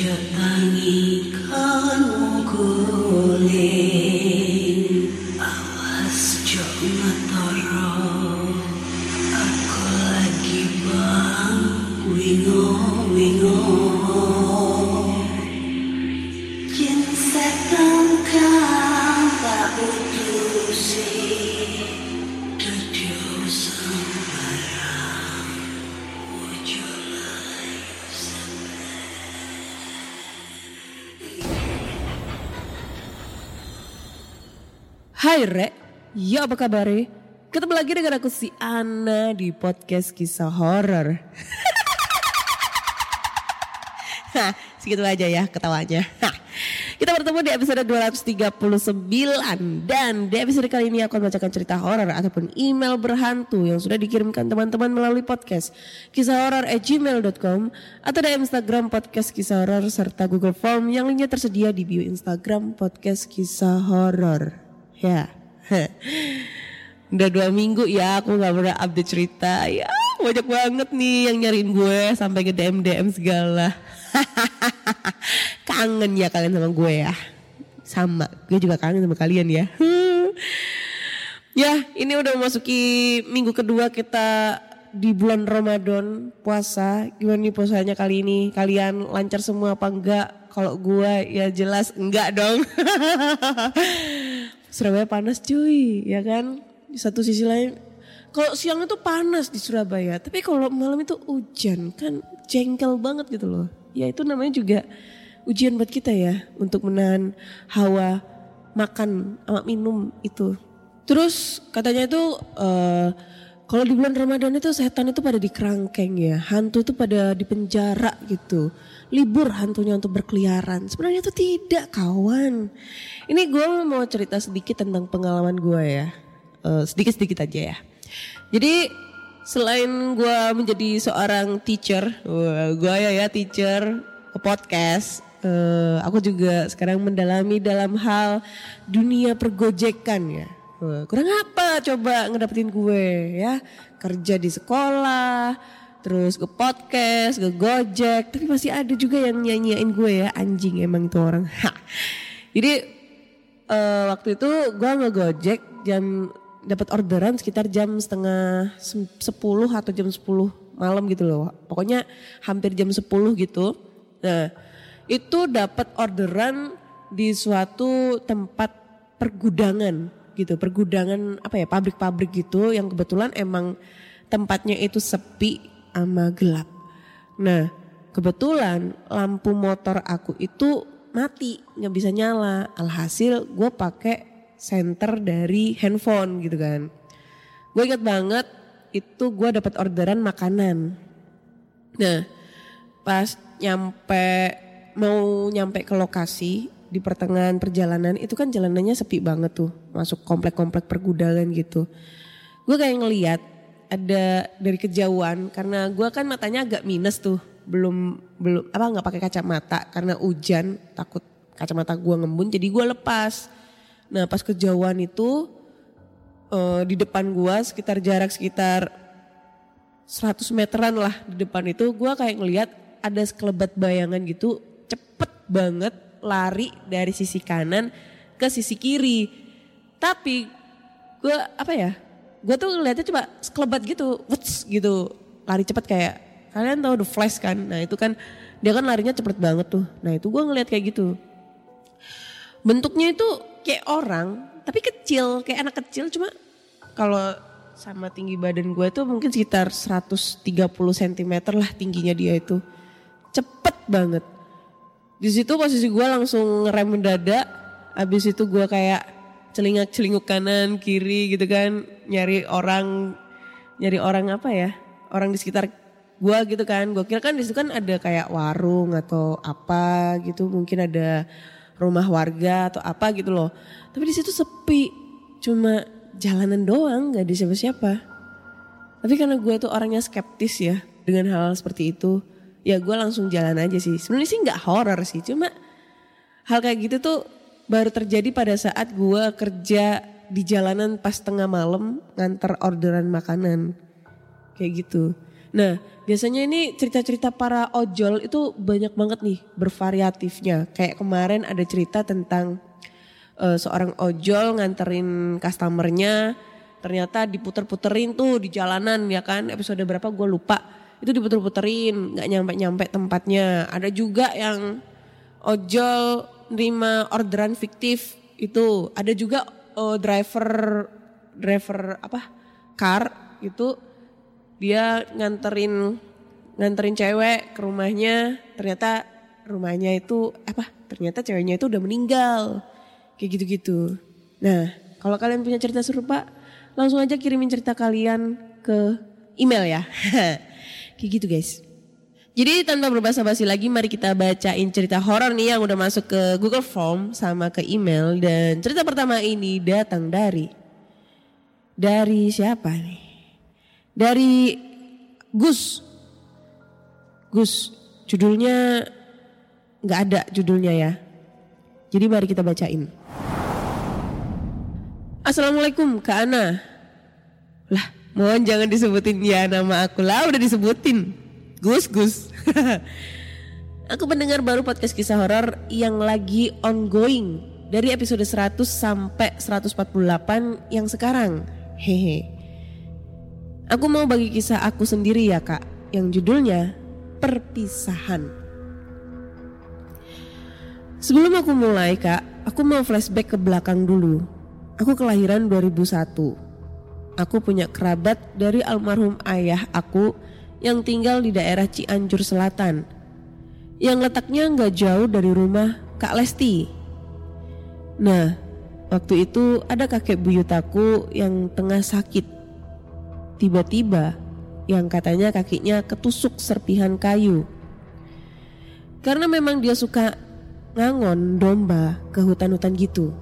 Yeah. Hai Re, ya apa kabar Ketemu lagi dengan aku si Ana di podcast kisah horor. Hah, segitu aja ya ketawanya. Hah. Kita bertemu di episode 239 dan di episode kali ini aku akan membacakan cerita horor ataupun email berhantu yang sudah dikirimkan teman-teman melalui podcast kisah gmail.com atau di Instagram podcast kisah horor serta Google Form yang linknya tersedia di bio Instagram podcast kisah horor. Ya. Udah dua minggu ya aku gak pernah update cerita. Ya banyak banget nih yang nyariin gue sampai ke DM DM segala. kangen ya kalian sama gue ya. Sama, gue juga kangen sama kalian ya. ya ini udah memasuki minggu kedua kita di bulan Ramadan puasa. Gimana nih puasanya kali ini? Kalian lancar semua apa enggak? Kalau gue ya jelas enggak dong. Surabaya panas cuy, ya kan? Di satu sisi lain, kalau siang itu panas di Surabaya, tapi kalau malam itu hujan kan jengkel banget gitu loh. Ya itu namanya juga ujian buat kita ya untuk menahan hawa makan sama minum itu. Terus katanya itu eh, kalau di bulan Ramadan itu setan itu pada di kerangkeng ya, hantu itu pada di penjara gitu. Libur hantunya untuk berkeliaran. Sebenarnya itu tidak kawan. Ini gue mau cerita sedikit tentang pengalaman gue ya. Eh, sedikit-sedikit aja ya. Jadi selain gue menjadi seorang teacher, gue ya ya teacher podcast. eh, aku juga sekarang mendalami dalam hal dunia pergojekan ya. Wah, kurang apa coba ngedapetin gue ya kerja di sekolah terus ke podcast ke gojek. Tapi masih ada juga yang nyanyiin gue ya. Anjing emang itu orang. Ha. jadi eh, waktu itu gue ngegojek jam dapat orderan sekitar jam setengah 10 atau jam 10 malam gitu loh pokoknya hampir jam 10 gitu. Nah itu dapat orderan di suatu tempat pergudangan gitu. Pergudangan apa ya pabrik-pabrik gitu yang kebetulan emang tempatnya itu sepi sama gelap. Nah kebetulan lampu motor aku itu mati nggak bisa nyala. Alhasil gue pakai senter dari handphone gitu kan. Gue inget banget itu gue dapat orderan makanan. Nah pas nyampe mau nyampe ke lokasi di pertengahan perjalanan itu kan jalanannya sepi banget tuh. Masuk komplek-komplek pergudangan gitu. Gue kayak ngeliat ada dari kejauhan karena gue kan matanya agak minus tuh belum belum apa nggak pakai kacamata karena hujan takut kacamata gue ngembun jadi gue lepas. Nah pas kejauhan itu eh, di depan gue sekitar jarak sekitar 100 meteran lah di depan itu gue kayak ngelihat ada sekelebat bayangan gitu cepet banget lari dari sisi kanan ke sisi kiri. Tapi gue apa ya gue tuh ngeliatnya coba sekelebat gitu wuts gitu lari cepet kayak kalian tahu the flash kan nah itu kan Dia kan larinya cepet banget tuh. Nah itu gue ngeliat kayak gitu. Bentuknya itu kayak orang, tapi kecil, kayak anak kecil. Cuma kalau sama tinggi badan gue tuh mungkin sekitar 130 cm lah tingginya dia itu. Cepet banget. Di situ posisi gue langsung ngerem mendadak. Abis itu gue kayak celingak celinguk kanan kiri gitu kan. Nyari orang nyari orang apa ya? Orang di sekitar gue gitu kan. Gue kira kan di situ kan ada kayak warung atau apa gitu. Mungkin ada rumah warga atau apa gitu loh. Tapi di situ sepi. Cuma jalanan doang nggak ada siapa-siapa. Tapi karena gue tuh orangnya skeptis ya dengan hal, -hal seperti itu ya gue langsung jalan aja sih. Sebenarnya sih nggak horror sih. Cuma hal kayak gitu tuh baru terjadi pada saat gue kerja di jalanan pas tengah malam nganter orderan makanan kayak gitu. Nah biasanya ini cerita-cerita para ojol itu banyak banget nih bervariatifnya. Kayak kemarin ada cerita tentang uh, seorang ojol nganterin customernya ternyata diputer-puterin tuh di jalanan ya kan episode berapa gue lupa itu diputer-puterin nggak nyampe-nyampe tempatnya. Ada juga yang ojol nerima orderan fiktif itu. Ada juga uh, driver driver apa car itu dia nganterin nganterin cewek ke rumahnya. Ternyata rumahnya itu apa ternyata ceweknya itu udah meninggal. Kayak gitu-gitu. Nah kalau kalian punya cerita serupa langsung aja kirimin cerita kalian ke email ya. Kayak gitu guys jadi tanpa berbasa-basi lagi mari kita bacain cerita horor nih yang udah masuk ke Google Form sama ke email dan cerita pertama ini datang dari dari siapa nih? Dari Gus. Gus, judulnya nggak ada judulnya ya. Jadi mari kita bacain. Assalamualaikum Kak Ana. Lah, mohon jangan disebutin ya nama aku lah udah disebutin. Gus Gus. Aku pendengar baru podcast kisah horor yang lagi ongoing dari episode 100 sampai 148 yang sekarang. Hehe. Aku mau bagi kisah aku sendiri ya kak, yang judulnya Perpisahan. Sebelum aku mulai kak, aku mau flashback ke belakang dulu. Aku kelahiran 2001. Aku punya kerabat dari almarhum ayah aku yang tinggal di daerah Cianjur Selatan. Yang letaknya nggak jauh dari rumah Kak Lesti. Nah, waktu itu ada kakek buyutaku yang tengah sakit. Tiba-tiba yang katanya kakinya ketusuk serpihan kayu. Karena memang dia suka ngangon domba ke hutan-hutan gitu.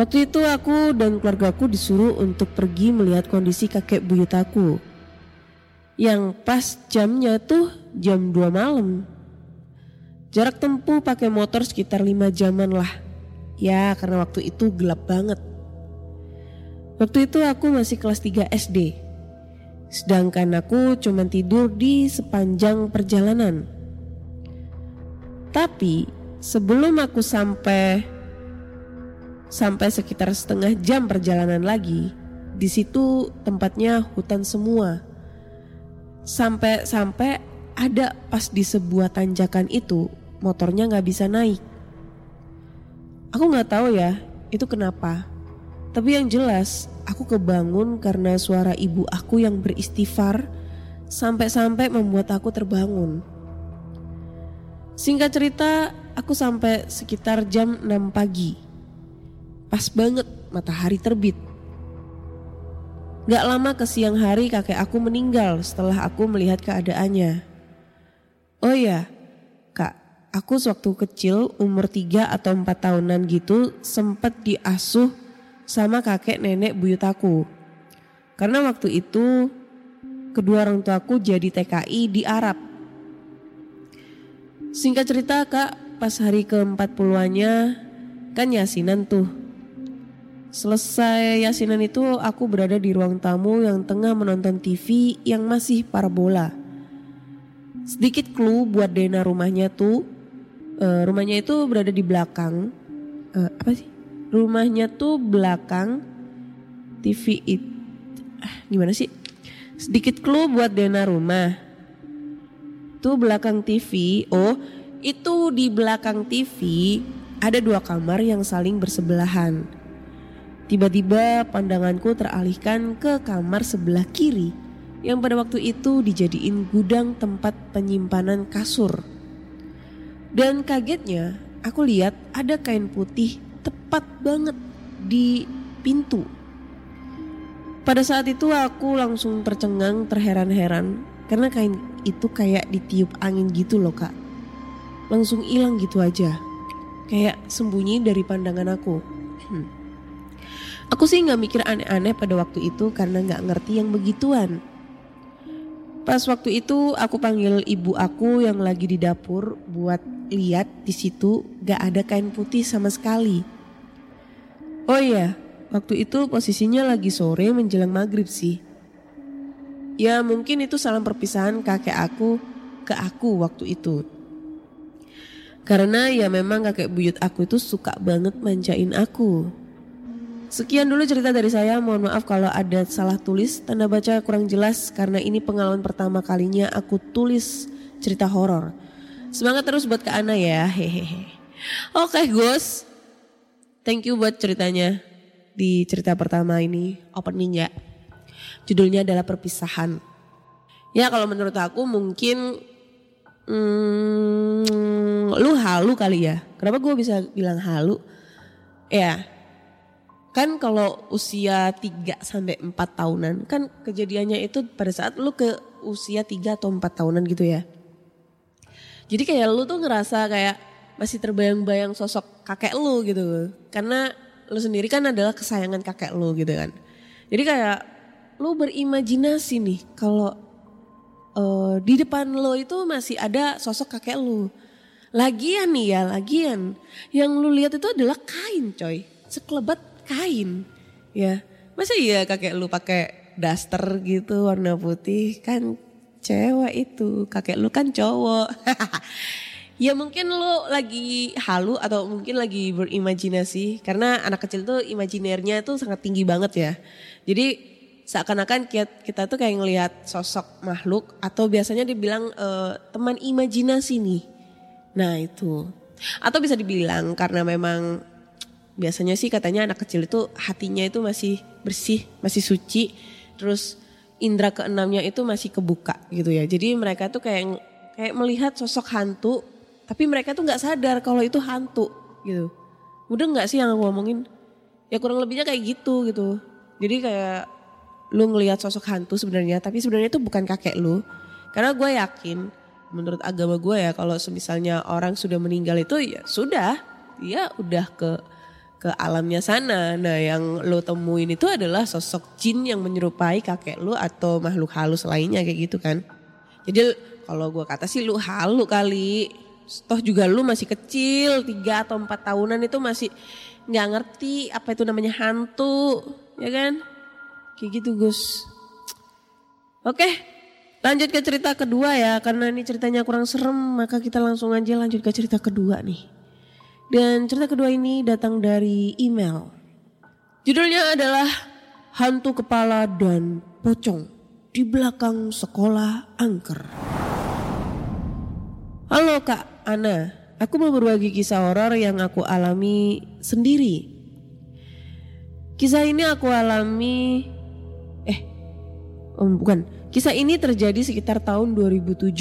Waktu itu aku dan keluargaku disuruh untuk pergi melihat kondisi kakek buyutaku yang pas jamnya tuh jam 2 malam. Jarak tempuh pakai motor sekitar 5 jaman lah. Ya karena waktu itu gelap banget. Waktu itu aku masih kelas 3 SD. Sedangkan aku cuma tidur di sepanjang perjalanan. Tapi sebelum aku sampai sampai sekitar setengah jam perjalanan lagi, di situ tempatnya hutan semua Sampai-sampai ada pas di sebuah tanjakan itu motornya nggak bisa naik. Aku nggak tahu ya itu kenapa. Tapi yang jelas aku kebangun karena suara ibu aku yang beristighfar sampai-sampai membuat aku terbangun. Singkat cerita, aku sampai sekitar jam 6 pagi. Pas banget matahari terbit. Gak lama ke siang hari kakek aku meninggal setelah aku melihat keadaannya. Oh ya, kak, aku sewaktu kecil umur 3 atau 4 tahunan gitu sempat diasuh sama kakek nenek buyut aku. Karena waktu itu kedua orang tuaku jadi TKI di Arab. Singkat cerita kak, pas hari ke-40-nya kan yasinan tuh Selesai yasinan itu aku berada di ruang tamu yang tengah menonton TV yang masih parabola. Sedikit clue buat Dena rumahnya tuh, uh, rumahnya itu berada di belakang. Uh, apa sih? Rumahnya tuh belakang TV itu. Ah, gimana sih? Sedikit clue buat Dena rumah. Itu belakang TV. Oh, itu di belakang TV ada dua kamar yang saling bersebelahan. Tiba-tiba pandanganku teralihkan ke kamar sebelah kiri yang pada waktu itu dijadiin gudang tempat penyimpanan kasur. Dan kagetnya aku lihat ada kain putih tepat banget di pintu. Pada saat itu aku langsung tercengang terheran-heran karena kain itu kayak ditiup angin gitu loh kak. Langsung hilang gitu aja. Kayak sembunyi dari pandangan aku. Hmm. Aku sih nggak mikir aneh-aneh pada waktu itu karena nggak ngerti yang begituan. Pas waktu itu aku panggil ibu aku yang lagi di dapur buat lihat di situ gak ada kain putih sama sekali. Oh iya, waktu itu posisinya lagi sore menjelang maghrib sih. Ya mungkin itu salam perpisahan kakek aku ke aku waktu itu. Karena ya memang kakek buyut aku itu suka banget manjain aku. Sekian dulu cerita dari saya, mohon maaf kalau ada salah tulis, tanda baca kurang jelas karena ini pengalaman pertama kalinya aku tulis cerita horor. Semangat terus buat Kak Ana ya, hehehe. Oke Gus, thank you buat ceritanya di cerita pertama ini, opening ya. Judulnya adalah perpisahan. Ya kalau menurut aku mungkin hmm, lu halu kali ya. Kenapa gue bisa bilang halu? Ya, kan kalau usia 3 sampai 4 tahunan kan kejadiannya itu pada saat lu ke usia 3 atau 4 tahunan gitu ya. Jadi kayak lu tuh ngerasa kayak masih terbayang-bayang sosok kakek lu gitu. Karena lu sendiri kan adalah kesayangan kakek lu gitu kan. Jadi kayak lu berimajinasi nih kalau uh, di depan lo itu masih ada sosok kakek lu. Lagian nih ya, lagian yang lu lihat itu adalah kain coy. Sekelebat kain. Ya, masa iya kakek lu pakai daster gitu warna putih kan cewek itu, kakek lu kan cowok. ya mungkin lu lagi halu atau mungkin lagi berimajinasi karena anak kecil tuh imajinernya tuh sangat tinggi banget ya. Jadi seakan-akan kita, tuh kayak ngelihat sosok makhluk atau biasanya dibilang uh, teman imajinasi nih. Nah itu. Atau bisa dibilang karena memang biasanya sih katanya anak kecil itu hatinya itu masih bersih, masih suci. Terus indera keenamnya itu masih kebuka gitu ya. Jadi mereka tuh kayak kayak melihat sosok hantu, tapi mereka tuh nggak sadar kalau itu hantu gitu. Udah nggak sih yang aku ngomongin? Ya kurang lebihnya kayak gitu gitu. Jadi kayak lu ngelihat sosok hantu sebenarnya tapi sebenarnya itu bukan kakek lu karena gue yakin menurut agama gue ya kalau misalnya orang sudah meninggal itu ya sudah dia udah ke ke alamnya sana nah yang lu temuin itu adalah sosok jin yang menyerupai kakek lu atau makhluk halus lainnya kayak gitu kan jadi kalau gue kata sih lu halu kali toh juga lu masih kecil tiga atau empat tahunan itu masih nggak ngerti apa itu namanya hantu ya kan Kayak gitu Gus. Oke lanjut ke cerita kedua ya. Karena ini ceritanya kurang serem maka kita langsung aja lanjut ke cerita kedua nih. Dan cerita kedua ini datang dari email. Judulnya adalah Hantu Kepala dan Pocong di belakang sekolah angker. Halo Kak Ana, aku mau berbagi kisah horor yang aku alami sendiri. Kisah ini aku alami um, bukan. Kisah ini terjadi sekitar tahun 2007.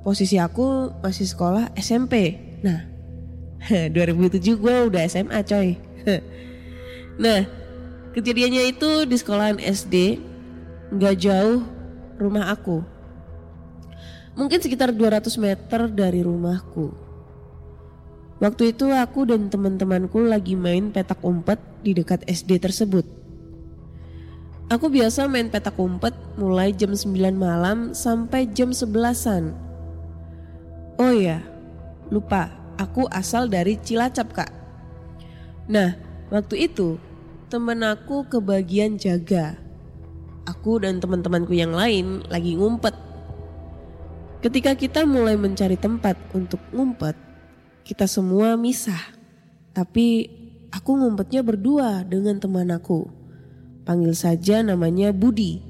Posisi aku masih sekolah SMP. Nah, 2007 gue udah SMA coy. nah, kejadiannya itu di sekolahan SD, nggak jauh rumah aku. Mungkin sekitar 200 meter dari rumahku. Waktu itu aku dan teman-temanku lagi main petak umpet di dekat SD tersebut. Aku biasa main petak umpet mulai jam 9 malam sampai jam 11-an. Oh ya, lupa, aku asal dari Cilacap kak. Nah, waktu itu temen aku kebagian jaga. Aku dan teman-temanku yang lain lagi ngumpet. Ketika kita mulai mencari tempat untuk ngumpet, kita semua misah. Tapi aku ngumpetnya berdua dengan teman aku. Panggil saja namanya Budi.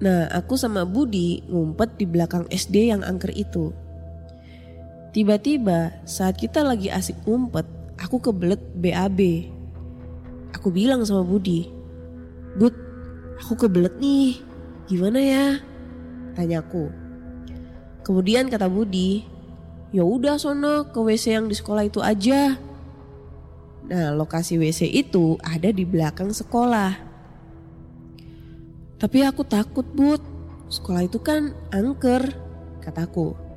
Nah aku sama Budi ngumpet di belakang SD yang angker itu. Tiba-tiba saat kita lagi asik ngumpet, aku kebelet BAB. Aku bilang sama Budi, Bud, aku kebelet nih, gimana ya? Tanyaku. Kemudian kata Budi, ya udah sono ke WC yang di sekolah itu aja. Nah lokasi WC itu ada di belakang sekolah. Tapi aku takut bud, sekolah itu kan angker, kataku.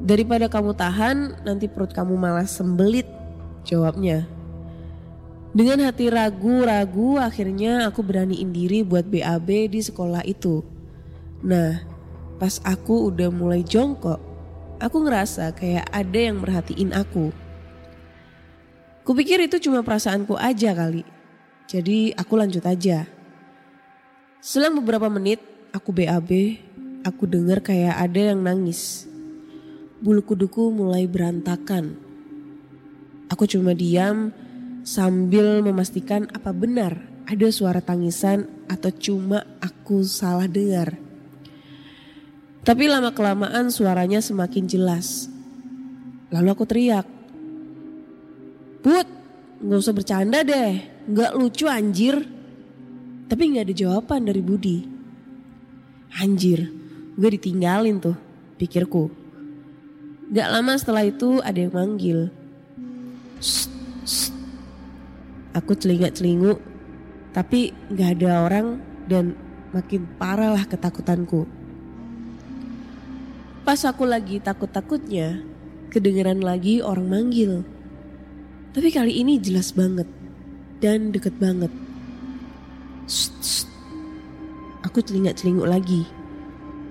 Daripada kamu tahan, nanti perut kamu malah sembelit, jawabnya. Dengan hati ragu-ragu akhirnya aku beraniin diri buat BAB di sekolah itu. Nah, pas aku udah mulai jongkok, aku ngerasa kayak ada yang merhatiin aku. Kupikir itu cuma perasaanku aja kali. Jadi aku lanjut aja. Selang beberapa menit aku BAB, aku dengar kayak ada yang nangis. Bulu kuduku mulai berantakan. Aku cuma diam sambil memastikan apa benar ada suara tangisan atau cuma aku salah dengar. Tapi lama kelamaan suaranya semakin jelas. Lalu aku teriak. Put, gak usah bercanda deh, gak lucu anjir. Tapi gak ada jawaban dari Budi. Anjir, gue ditinggalin tuh, pikirku. Gak lama setelah itu ada yang manggil. Shh, shh. Aku celingak-celinguk, tapi gak ada orang dan makin parah lah ketakutanku. Pas aku lagi takut-takutnya, kedengeran lagi orang manggil. Tapi kali ini jelas banget dan deket banget. Shh, shh. Aku celingak-celinguk lagi.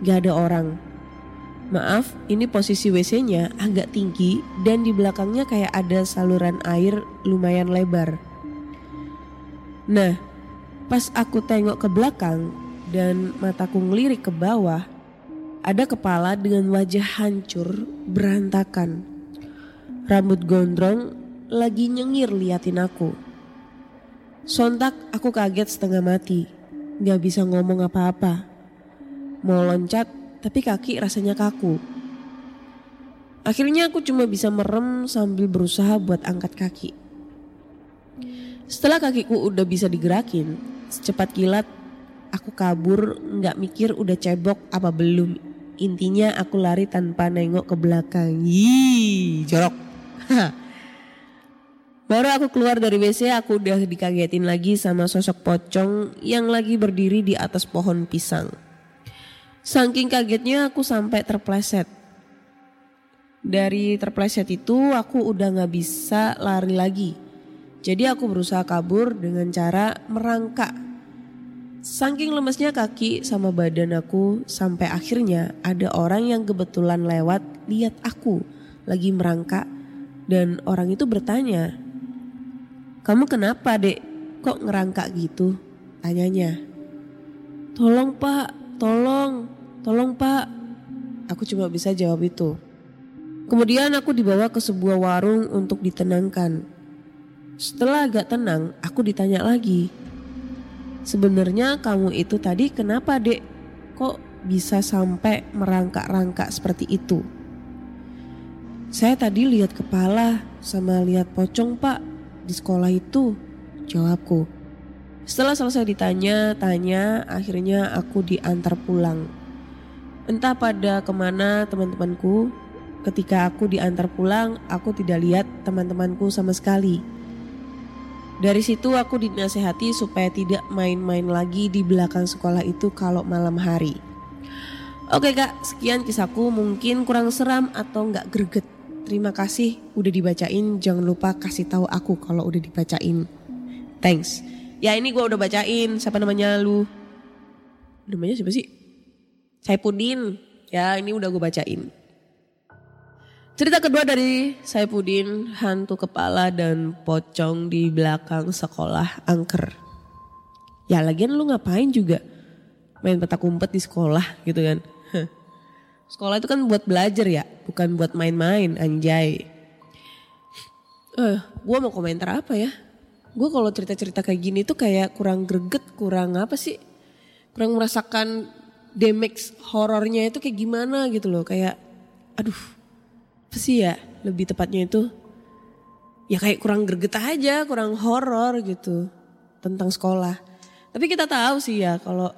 Gak ada orang. Maaf, ini posisi WC-nya agak tinggi dan di belakangnya kayak ada saluran air lumayan lebar. Nah, pas aku tengok ke belakang dan mataku ngelirik ke bawah, ada kepala dengan wajah hancur, berantakan. Rambut gondrong lagi nyengir liatin aku. Sontak aku kaget setengah mati. Gak bisa ngomong apa-apa. Mau loncat tapi kaki rasanya kaku. Akhirnya aku cuma bisa merem sambil berusaha buat angkat kaki. Setelah kakiku udah bisa digerakin, secepat kilat aku kabur nggak mikir udah cebok apa belum. Intinya aku lari tanpa nengok ke belakang. Yii, jorok. Baru aku keluar dari WC aku udah dikagetin lagi sama sosok pocong yang lagi berdiri di atas pohon pisang. Saking kagetnya aku sampai terpleset. Dari terpleset itu aku udah gak bisa lari lagi. Jadi aku berusaha kabur dengan cara merangkak. Saking lemesnya kaki sama badan aku sampai akhirnya ada orang yang kebetulan lewat lihat aku lagi merangkak dan orang itu bertanya, kamu kenapa dek? Kok ngerangkak gitu? Tanyanya. Tolong pak, tolong, tolong pak. Aku cuma bisa jawab itu. Kemudian aku dibawa ke sebuah warung untuk ditenangkan. Setelah agak tenang, aku ditanya lagi. Sebenarnya kamu itu tadi kenapa dek? Kok bisa sampai merangkak-rangkak seperti itu? Saya tadi lihat kepala sama lihat pocong pak di sekolah itu? Jawabku. Setelah selesai ditanya-tanya, akhirnya aku diantar pulang. Entah pada ke mana teman-temanku, ketika aku diantar pulang, aku tidak lihat teman-temanku sama sekali. Dari situ aku dinasehati supaya tidak main-main lagi di belakang sekolah itu kalau malam hari. Oke kak, sekian kisahku mungkin kurang seram atau nggak greget. Terima kasih udah dibacain. Jangan lupa kasih tahu aku kalau udah dibacain. Thanks. Ya ini gue udah bacain. Siapa namanya lu? Namanya siapa sih? Saipudin. Ya ini udah gue bacain. Cerita kedua dari Saipudin, hantu kepala dan pocong di belakang sekolah angker. Ya lagian lu ngapain juga main petak umpet di sekolah gitu kan. Sekolah itu kan buat belajar ya, bukan buat main-main, anjay. Eh, gue mau komentar apa ya? Gue kalau cerita-cerita kayak gini tuh kayak kurang greget, kurang apa sih? kurang merasakan damage horornya itu kayak gimana gitu loh. Kayak aduh apa sih ya? Lebih tepatnya itu ya kayak kurang greget aja kurang horor gitu tentang sekolah. Tapi kita tahu sih ya kalau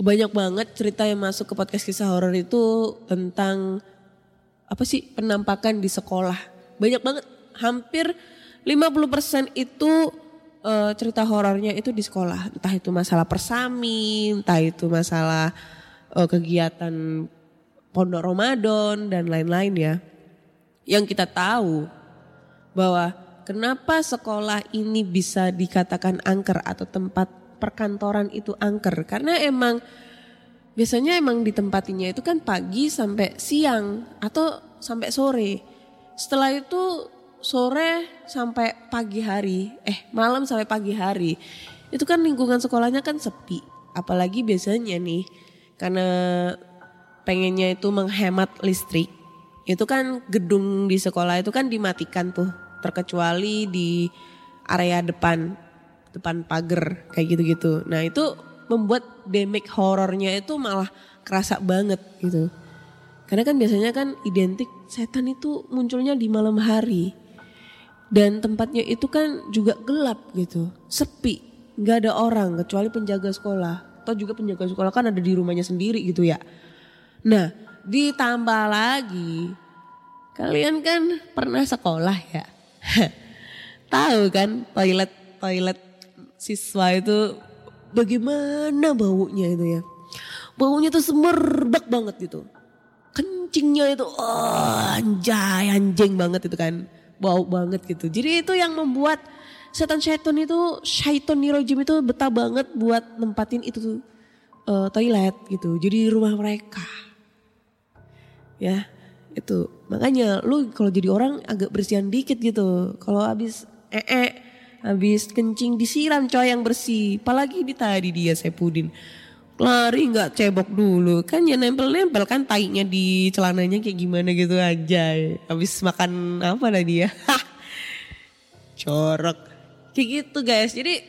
banyak banget cerita yang masuk ke podcast kisah horor itu tentang apa sih penampakan di sekolah. Banyak banget hampir 50% itu eh, cerita horornya itu di sekolah. Entah itu masalah persami entah itu masalah eh, kegiatan pondok Ramadan dan lain-lain ya. Yang kita tahu bahwa kenapa sekolah ini bisa dikatakan angker atau tempat perkantoran itu angker? Karena emang biasanya emang ditempatinya itu kan pagi sampai siang atau sampai sore. Setelah itu sore sampai pagi hari, eh malam sampai pagi hari. Itu kan lingkungan sekolahnya kan sepi. Apalagi biasanya nih karena pengennya itu menghemat listrik. Itu kan gedung di sekolah itu kan dimatikan tuh, terkecuali di area depan, depan pagar kayak gitu-gitu. Nah itu membuat damage horornya itu malah kerasa banget gitu. Karena kan biasanya kan identik setan itu munculnya di malam hari. Dan tempatnya itu kan juga gelap gitu, sepi, nggak ada orang kecuali penjaga sekolah. Atau juga penjaga sekolah kan ada di rumahnya sendiri gitu ya. Nah ditambah lagi, kalian kan pernah sekolah ya? Tahu kan toilet toilet siswa itu bagaimana baunya itu ya? Baunya tuh semerbak banget gitu. Kencingnya itu oh, anjay anjing banget itu kan. Bau banget gitu. Jadi itu yang membuat setan-setan itu syaiton nirojim itu betah banget buat nempatin itu eh, toilet gitu. Jadi rumah mereka. Ya, itu. Makanya lu kalau jadi orang agak bersihan dikit gitu. Kalau habis ee -e, habis kencing disiram coy yang bersih. Apalagi di tadi dia Sepudin. Lari nggak cebok dulu. Kan ya nempel-nempel kan tainya di celananya kayak gimana gitu aja. Habis makan apa tadi ya? Corok. Kayak gitu guys. Jadi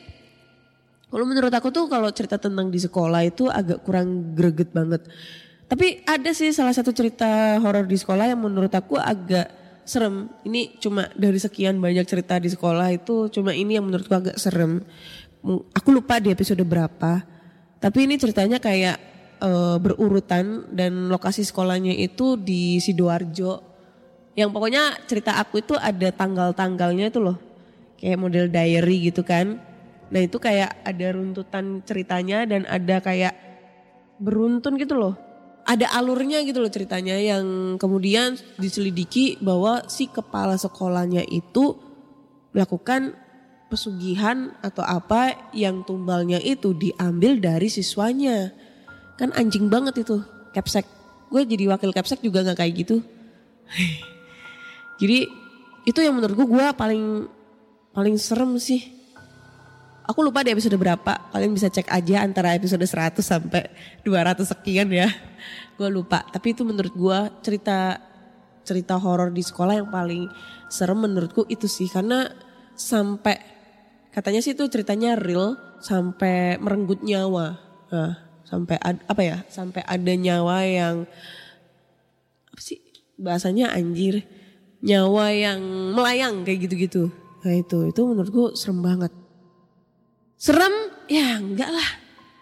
kalau menurut aku tuh kalau cerita tentang di sekolah itu agak kurang greget banget. Tapi ada sih salah satu cerita horor di sekolah yang menurut aku agak serem. Ini cuma dari sekian banyak cerita di sekolah itu cuma ini yang menurutku agak serem. Aku lupa di episode berapa. Tapi ini ceritanya kayak eh, berurutan dan lokasi sekolahnya itu di Sidoarjo. Yang pokoknya cerita aku itu ada tanggal-tanggalnya itu loh. Kayak model diary gitu kan. Nah itu kayak ada runtutan ceritanya dan ada kayak beruntun gitu loh. Ada alurnya gitu loh ceritanya yang kemudian diselidiki bahwa si kepala sekolahnya itu melakukan pesugihan atau apa yang tumbalnya itu diambil dari siswanya. Kan anjing banget itu capsek. Gue jadi wakil capsek juga nggak kayak gitu. jadi itu yang menurut gue gue paling paling serem sih. Aku lupa di episode berapa. Kalian bisa cek aja antara episode 100 sampai 200 sekian ya. Gue lupa. Tapi itu menurut gue cerita cerita horor di sekolah yang paling serem menurutku itu sih karena sampai katanya sih itu ceritanya real sampai merenggut nyawa. Nah, sampai ad- apa ya? Sampai ada nyawa yang apa sih bahasanya anjir nyawa yang melayang kayak gitu-gitu. Nah itu itu menurutku serem banget. Serem ya enggak lah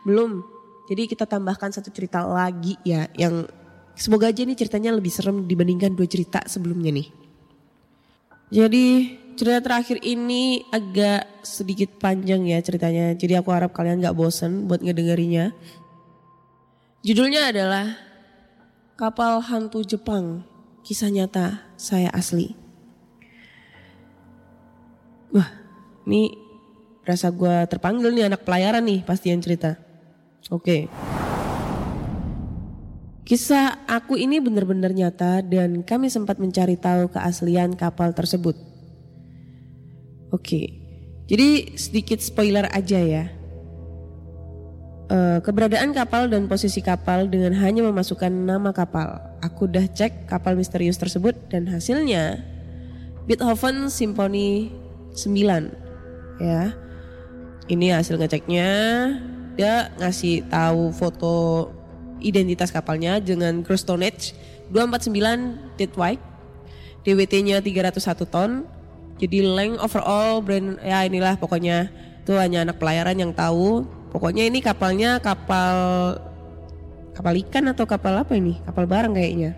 belum. Jadi kita tambahkan satu cerita lagi ya yang semoga aja nih ceritanya lebih serem dibandingkan dua cerita sebelumnya nih. Jadi cerita terakhir ini agak sedikit panjang ya ceritanya. Jadi aku harap kalian gak bosen buat ngedengerinya. Judulnya adalah Kapal Hantu Jepang, kisah nyata saya asli. Wah, ini rasa gue terpanggil nih anak pelayaran nih pasti yang cerita. Oke. Kisah aku ini benar-benar nyata dan kami sempat mencari tahu keaslian kapal tersebut. Oke, jadi sedikit spoiler aja ya. Eh, keberadaan kapal dan posisi kapal dengan hanya memasukkan nama kapal. Aku udah cek kapal misterius tersebut dan hasilnya Beethoven Symphony 9 ya. Ini hasil ngeceknya ada ngasih tahu foto identitas kapalnya dengan gross tonnage 249 deadweight. DWT-nya 301 ton. Jadi length overall brand ya inilah pokoknya itu hanya anak pelayaran yang tahu. Pokoknya ini kapalnya kapal kapal ikan atau kapal apa ini? Kapal barang kayaknya.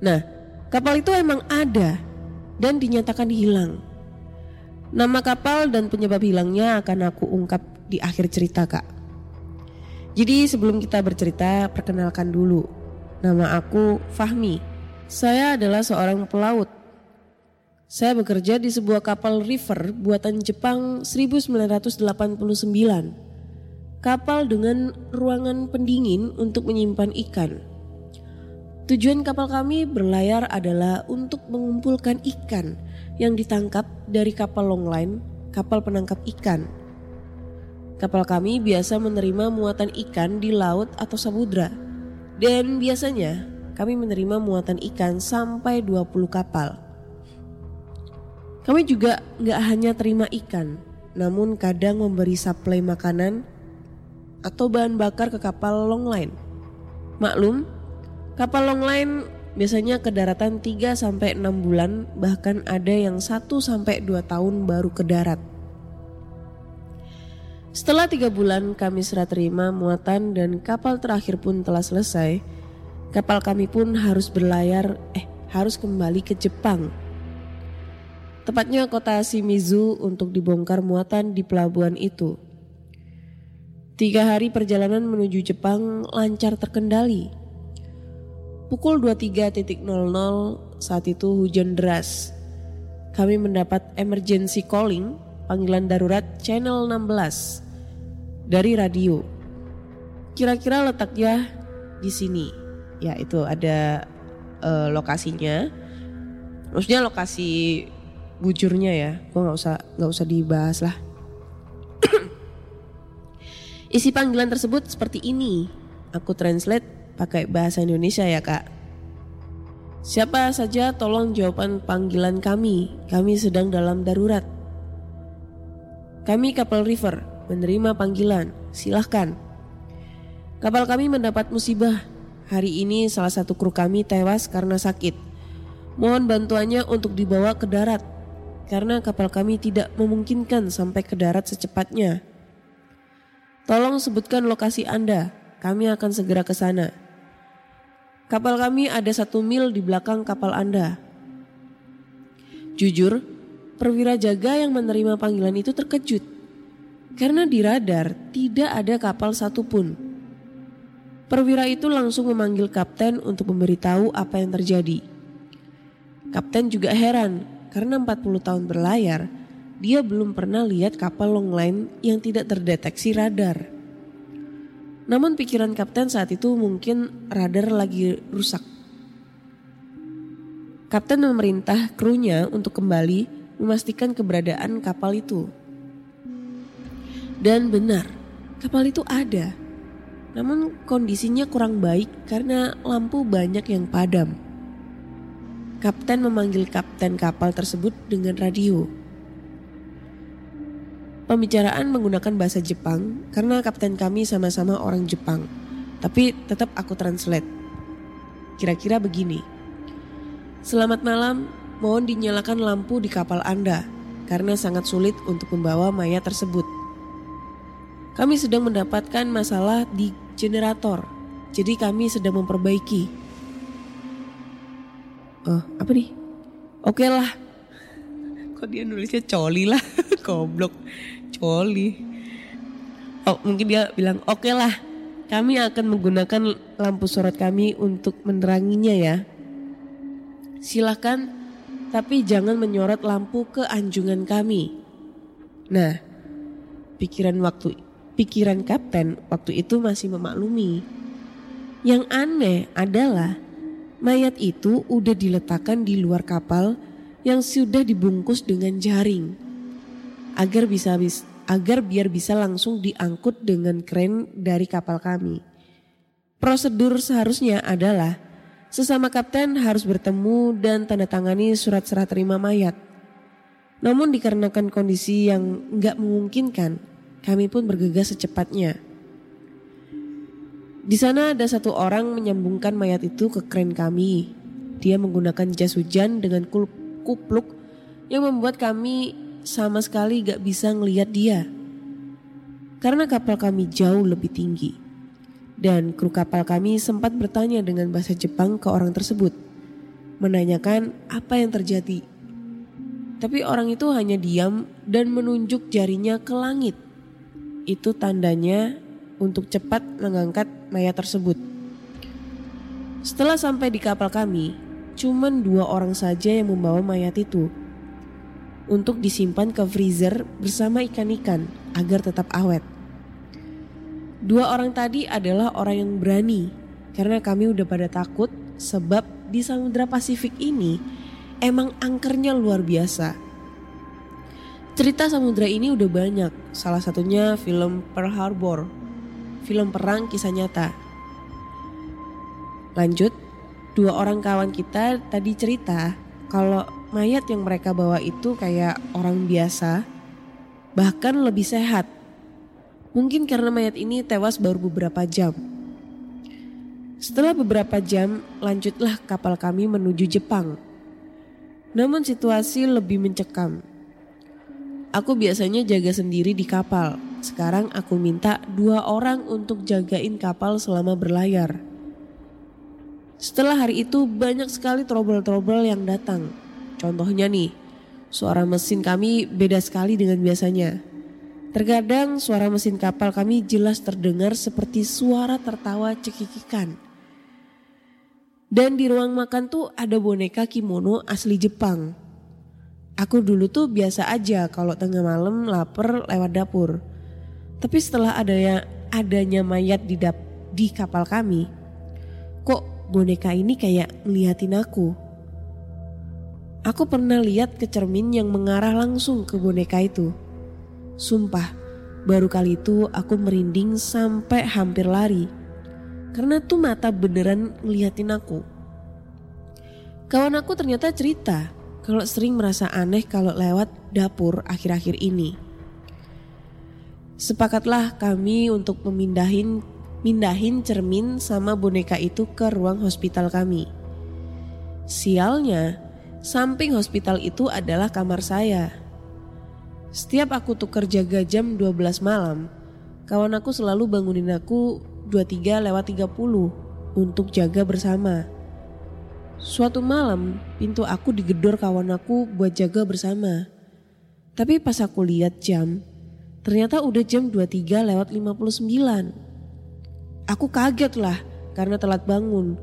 Nah, kapal itu emang ada dan dinyatakan hilang. Nama kapal dan penyebab hilangnya akan aku ungkap di akhir cerita, Kak. Jadi sebelum kita bercerita, perkenalkan dulu. Nama aku Fahmi. Saya adalah seorang pelaut. Saya bekerja di sebuah kapal river buatan Jepang 1989. Kapal dengan ruangan pendingin untuk menyimpan ikan. Tujuan kapal kami berlayar adalah untuk mengumpulkan ikan yang ditangkap dari kapal longline, kapal penangkap ikan. Kapal kami biasa menerima muatan ikan di laut atau samudra. Dan biasanya kami menerima muatan ikan sampai 20 kapal. Kami juga nggak hanya terima ikan, namun kadang memberi suplai makanan atau bahan bakar ke kapal longline. Maklum, Kapal longline biasanya ke daratan 3 sampai 6 bulan bahkan ada yang 1 sampai 2 tahun baru ke darat. Setelah tiga bulan kami serah terima muatan dan kapal terakhir pun telah selesai, kapal kami pun harus berlayar, eh harus kembali ke Jepang. Tepatnya kota Shimizu untuk dibongkar muatan di pelabuhan itu. Tiga hari perjalanan menuju Jepang lancar terkendali. Pukul 23.00 saat itu hujan deras. Kami mendapat emergency calling, panggilan darurat channel 16 dari radio. Kira-kira letaknya di sini. Ya itu ada uh, lokasinya. Maksudnya lokasi bujurnya ya. Gue nggak usah nggak usah dibahas lah. Isi panggilan tersebut seperti ini. Aku translate pakai bahasa Indonesia ya kak. Siapa saja tolong jawaban panggilan kami, kami sedang dalam darurat. Kami kapal river, menerima panggilan, silahkan. Kapal kami mendapat musibah. Hari ini salah satu kru kami tewas karena sakit. Mohon bantuannya untuk dibawa ke darat, karena kapal kami tidak memungkinkan sampai ke darat secepatnya. Tolong sebutkan lokasi Anda, kami akan segera ke sana. Kapal kami ada satu mil di belakang kapal Anda. Jujur, perwira jaga yang menerima panggilan itu terkejut. Karena di radar tidak ada kapal satupun. Perwira itu langsung memanggil kapten untuk memberitahu apa yang terjadi. Kapten juga heran karena 40 tahun berlayar, dia belum pernah lihat kapal longline yang tidak terdeteksi radar. Namun pikiran kapten saat itu mungkin radar lagi rusak. Kapten memerintah krunya untuk kembali memastikan keberadaan kapal itu. Dan benar, kapal itu ada. Namun kondisinya kurang baik karena lampu banyak yang padam. Kapten memanggil kapten kapal tersebut dengan radio. Pembicaraan menggunakan bahasa Jepang karena kapten kami sama-sama orang Jepang. Tapi tetap aku translate. Kira-kira begini. Selamat malam, mohon dinyalakan lampu di kapal Anda karena sangat sulit untuk membawa mayat tersebut. Kami sedang mendapatkan masalah di generator, jadi kami sedang memperbaiki. Oh, apa nih? Oke lah. Kok dia nulisnya coli lah, goblok coli. Oh mungkin dia bilang oke okay lah kami akan menggunakan lampu sorot kami untuk meneranginya ya. Silahkan tapi jangan menyorot lampu ke anjungan kami. Nah, pikiran waktu pikiran kapten waktu itu masih memaklumi. Yang aneh adalah mayat itu udah diletakkan di luar kapal yang sudah dibungkus dengan jaring agar bisa agar biar bisa langsung diangkut dengan kren dari kapal kami. Prosedur seharusnya adalah sesama kapten harus bertemu dan tanda tangani surat serah terima mayat. Namun dikarenakan kondisi yang nggak memungkinkan, kami pun bergegas secepatnya. Di sana ada satu orang menyambungkan mayat itu ke kren kami. Dia menggunakan jas hujan dengan kupluk yang membuat kami sama sekali gak bisa ngeliat dia. Karena kapal kami jauh lebih tinggi. Dan kru kapal kami sempat bertanya dengan bahasa Jepang ke orang tersebut. Menanyakan apa yang terjadi. Tapi orang itu hanya diam dan menunjuk jarinya ke langit. Itu tandanya untuk cepat mengangkat mayat tersebut. Setelah sampai di kapal kami, cuman dua orang saja yang membawa mayat itu untuk disimpan ke freezer bersama ikan-ikan agar tetap awet. Dua orang tadi adalah orang yang berani karena kami udah pada takut sebab di Samudra Pasifik ini emang angkernya luar biasa. Cerita samudra ini udah banyak, salah satunya film Pearl Harbor, film perang kisah nyata. Lanjut, dua orang kawan kita tadi cerita kalau mayat yang mereka bawa itu kayak orang biasa, bahkan lebih sehat. Mungkin karena mayat ini tewas baru beberapa jam. Setelah beberapa jam, lanjutlah kapal kami menuju Jepang. Namun situasi lebih mencekam. Aku biasanya jaga sendiri di kapal. Sekarang aku minta dua orang untuk jagain kapal selama berlayar. Setelah hari itu banyak sekali trouble-trouble yang datang. Contohnya nih, suara mesin kami beda sekali dengan biasanya. Terkadang suara mesin kapal kami jelas terdengar seperti suara tertawa cekikikan. Dan di ruang makan tuh ada boneka kimono asli Jepang. Aku dulu tuh biasa aja kalau tengah malam lapar lewat dapur. Tapi setelah adanya adanya mayat di dap, di kapal kami, kok boneka ini kayak ngeliatin aku. Aku pernah lihat ke cermin yang mengarah langsung ke boneka itu. Sumpah, baru kali itu aku merinding sampai hampir lari. Karena tuh mata beneran ngeliatin aku. Kawan aku ternyata cerita kalau sering merasa aneh kalau lewat dapur akhir-akhir ini. Sepakatlah kami untuk memindahin mindahin cermin sama boneka itu ke ruang hospital kami. Sialnya, samping hospital itu adalah kamar saya. Setiap aku tuker jaga jam 12 malam, kawan aku selalu bangunin aku 23 lewat 30 untuk jaga bersama. Suatu malam, pintu aku digedor kawan aku buat jaga bersama. Tapi pas aku lihat jam, ternyata udah jam 23 lewat 59. Aku kaget lah karena telat bangun.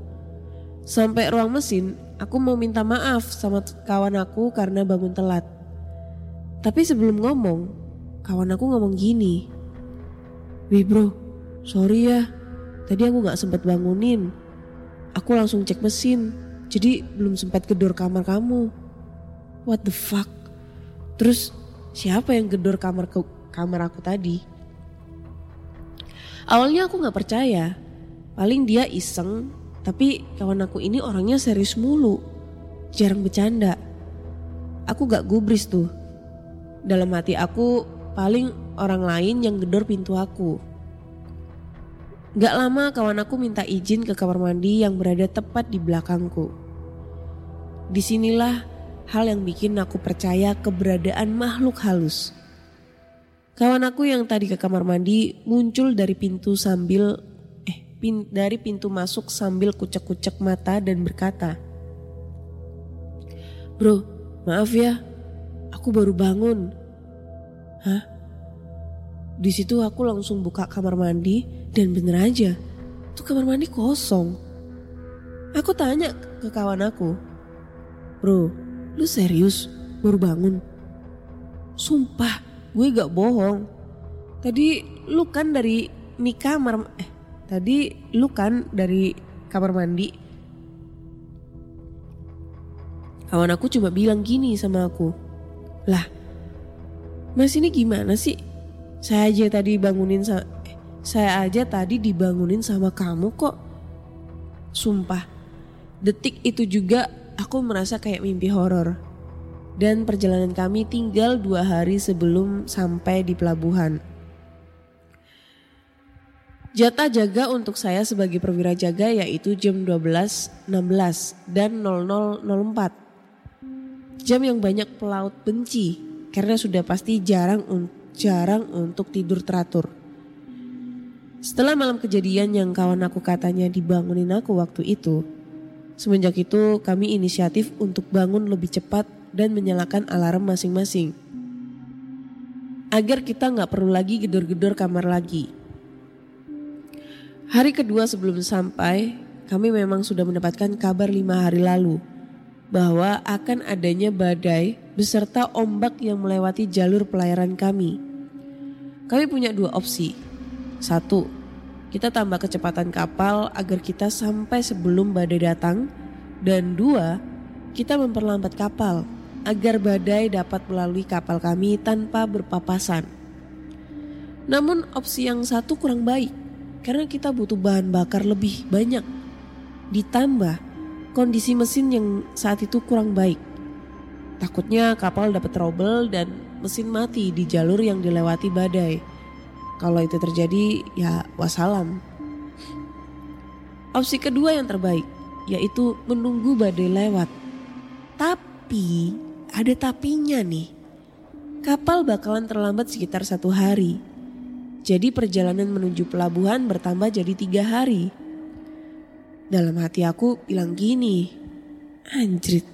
Sampai ruang mesin, aku mau minta maaf sama kawan aku karena bangun telat. Tapi sebelum ngomong, kawan aku ngomong gini. Wih bro, sorry ya. Tadi aku gak sempat bangunin. Aku langsung cek mesin, jadi belum sempat gedor kamar kamu. What the fuck? Terus siapa yang gedor kamar ke kamar aku tadi? Awalnya aku gak percaya. Paling dia iseng, tapi kawan aku ini orangnya serius mulu. Jarang bercanda. Aku gak gubris tuh. Dalam hati aku paling orang lain yang gedor pintu aku. Gak lama kawan aku minta izin ke kamar mandi yang berada tepat di belakangku. Di sinilah hal yang bikin aku percaya keberadaan makhluk halus. Kawan aku yang tadi ke kamar mandi muncul dari pintu sambil eh pin, dari pintu masuk sambil kucek-kucek mata dan berkata, "Bro, maaf ya. Aku baru bangun." Hah? Di situ aku langsung buka kamar mandi dan bener aja, tuh kamar mandi kosong. Aku tanya ke kawan aku, Bro, lu serius baru bangun? Sumpah, gue gak bohong. Tadi lu kan dari mi kamar, eh tadi lu kan dari kamar mandi. Kawan aku cuma bilang gini sama aku. Lah, mas ini gimana sih? Saya aja tadi bangunin sa eh, saya aja tadi dibangunin sama kamu kok. Sumpah, detik itu juga aku merasa kayak mimpi horor. Dan perjalanan kami tinggal dua hari sebelum sampai di pelabuhan. Jatah jaga untuk saya sebagai perwira jaga yaitu jam 12.16 dan 00.04. Jam yang banyak pelaut benci karena sudah pasti jarang un- jarang untuk tidur teratur. Setelah malam kejadian yang kawan aku katanya dibangunin aku waktu itu, semenjak itu kami inisiatif untuk bangun lebih cepat dan menyalakan alarm masing-masing. Agar kita nggak perlu lagi gedor-gedor kamar lagi. Hari kedua sebelum sampai, kami memang sudah mendapatkan kabar lima hari lalu bahwa akan adanya badai beserta ombak yang melewati jalur pelayaran kami. Kami punya dua opsi. Satu, kita tambah kecepatan kapal agar kita sampai sebelum badai datang. Dan dua, kita memperlambat kapal agar badai dapat melalui kapal kami tanpa berpapasan. Namun opsi yang satu kurang baik karena kita butuh bahan bakar lebih banyak. Ditambah kondisi mesin yang saat itu kurang baik. Takutnya kapal dapat trouble dan mesin mati di jalur yang dilewati badai. Kalau itu terjadi ya wassalam. Opsi kedua yang terbaik yaitu menunggu badai lewat. Tapi ada tapinya nih. Kapal bakalan terlambat sekitar satu hari. Jadi perjalanan menuju pelabuhan bertambah jadi tiga hari. Dalam hati aku bilang gini, anjrit,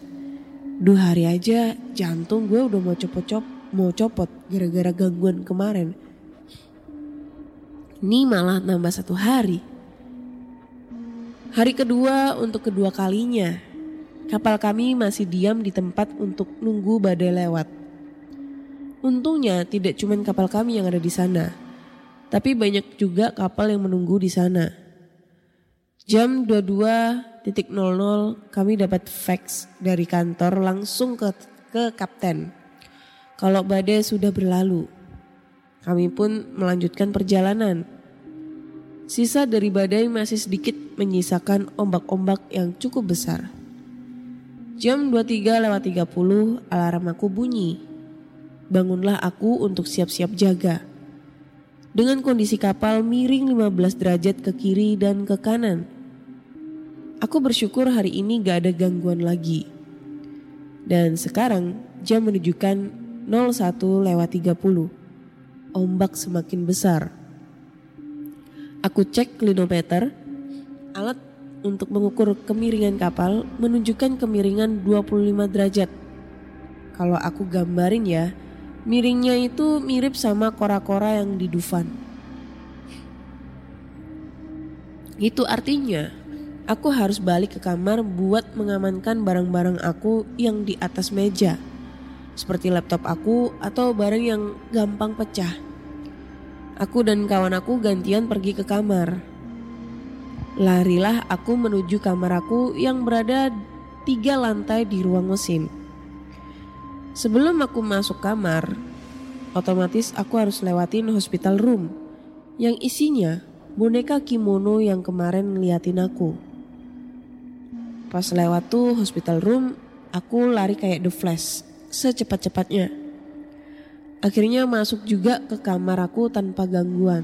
dua hari aja jantung gue udah mau copot-cop, mau copot gara-gara gangguan kemarin. Ini malah nambah satu hari. Hari kedua untuk kedua kalinya, kapal kami masih diam di tempat untuk nunggu badai lewat. Untungnya tidak cuma kapal kami yang ada di sana, tapi banyak juga kapal yang menunggu di sana. Jam 22.00 kami dapat fax dari kantor langsung ke ke kapten. Kalau badai sudah berlalu. Kami pun melanjutkan perjalanan. Sisa dari badai masih sedikit menyisakan ombak-ombak yang cukup besar. Jam 23 lewat 30 alarm aku bunyi. Bangunlah aku untuk siap-siap jaga. Dengan kondisi kapal miring 15 derajat ke kiri dan ke kanan. Aku bersyukur hari ini gak ada gangguan lagi. Dan sekarang jam menunjukkan 01 lewat 30. Ombak semakin besar. Aku cek klinometer, alat untuk mengukur kemiringan kapal menunjukkan kemiringan 25 derajat. Kalau aku gambarin ya, miringnya itu mirip sama kora-kora yang di Dufan. Itu artinya aku harus balik ke kamar buat mengamankan barang-barang aku yang di atas meja. Seperti laptop aku atau barang yang gampang pecah. Aku dan kawan aku gantian pergi ke kamar. Larilah aku menuju kamar aku yang berada tiga lantai di ruang mesin. Sebelum aku masuk kamar, otomatis aku harus lewatin hospital room yang isinya boneka kimono yang kemarin ngeliatin aku. Pas lewat tuh hospital room, aku lari kayak The Flash, secepat-cepatnya. Akhirnya masuk juga ke kamar aku tanpa gangguan.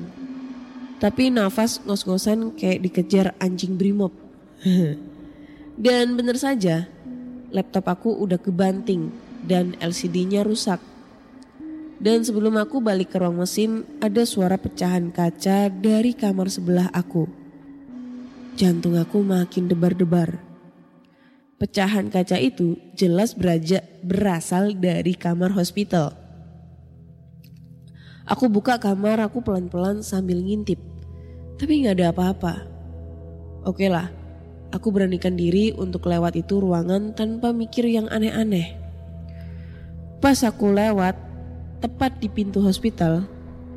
Tapi nafas ngos-ngosan kayak dikejar anjing brimob. Dan bener saja, laptop aku udah kebanting dan LCD-nya rusak. Dan sebelum aku balik ke ruang mesin, ada suara pecahan kaca dari kamar sebelah aku. Jantung aku makin debar-debar. Pecahan kaca itu jelas beraja, berasal dari kamar hospital. Aku buka kamar aku pelan-pelan sambil ngintip. Tapi nggak ada apa-apa. Oke lah, aku beranikan diri untuk lewat itu ruangan tanpa mikir yang aneh-aneh. Pas aku lewat, tepat di pintu hospital,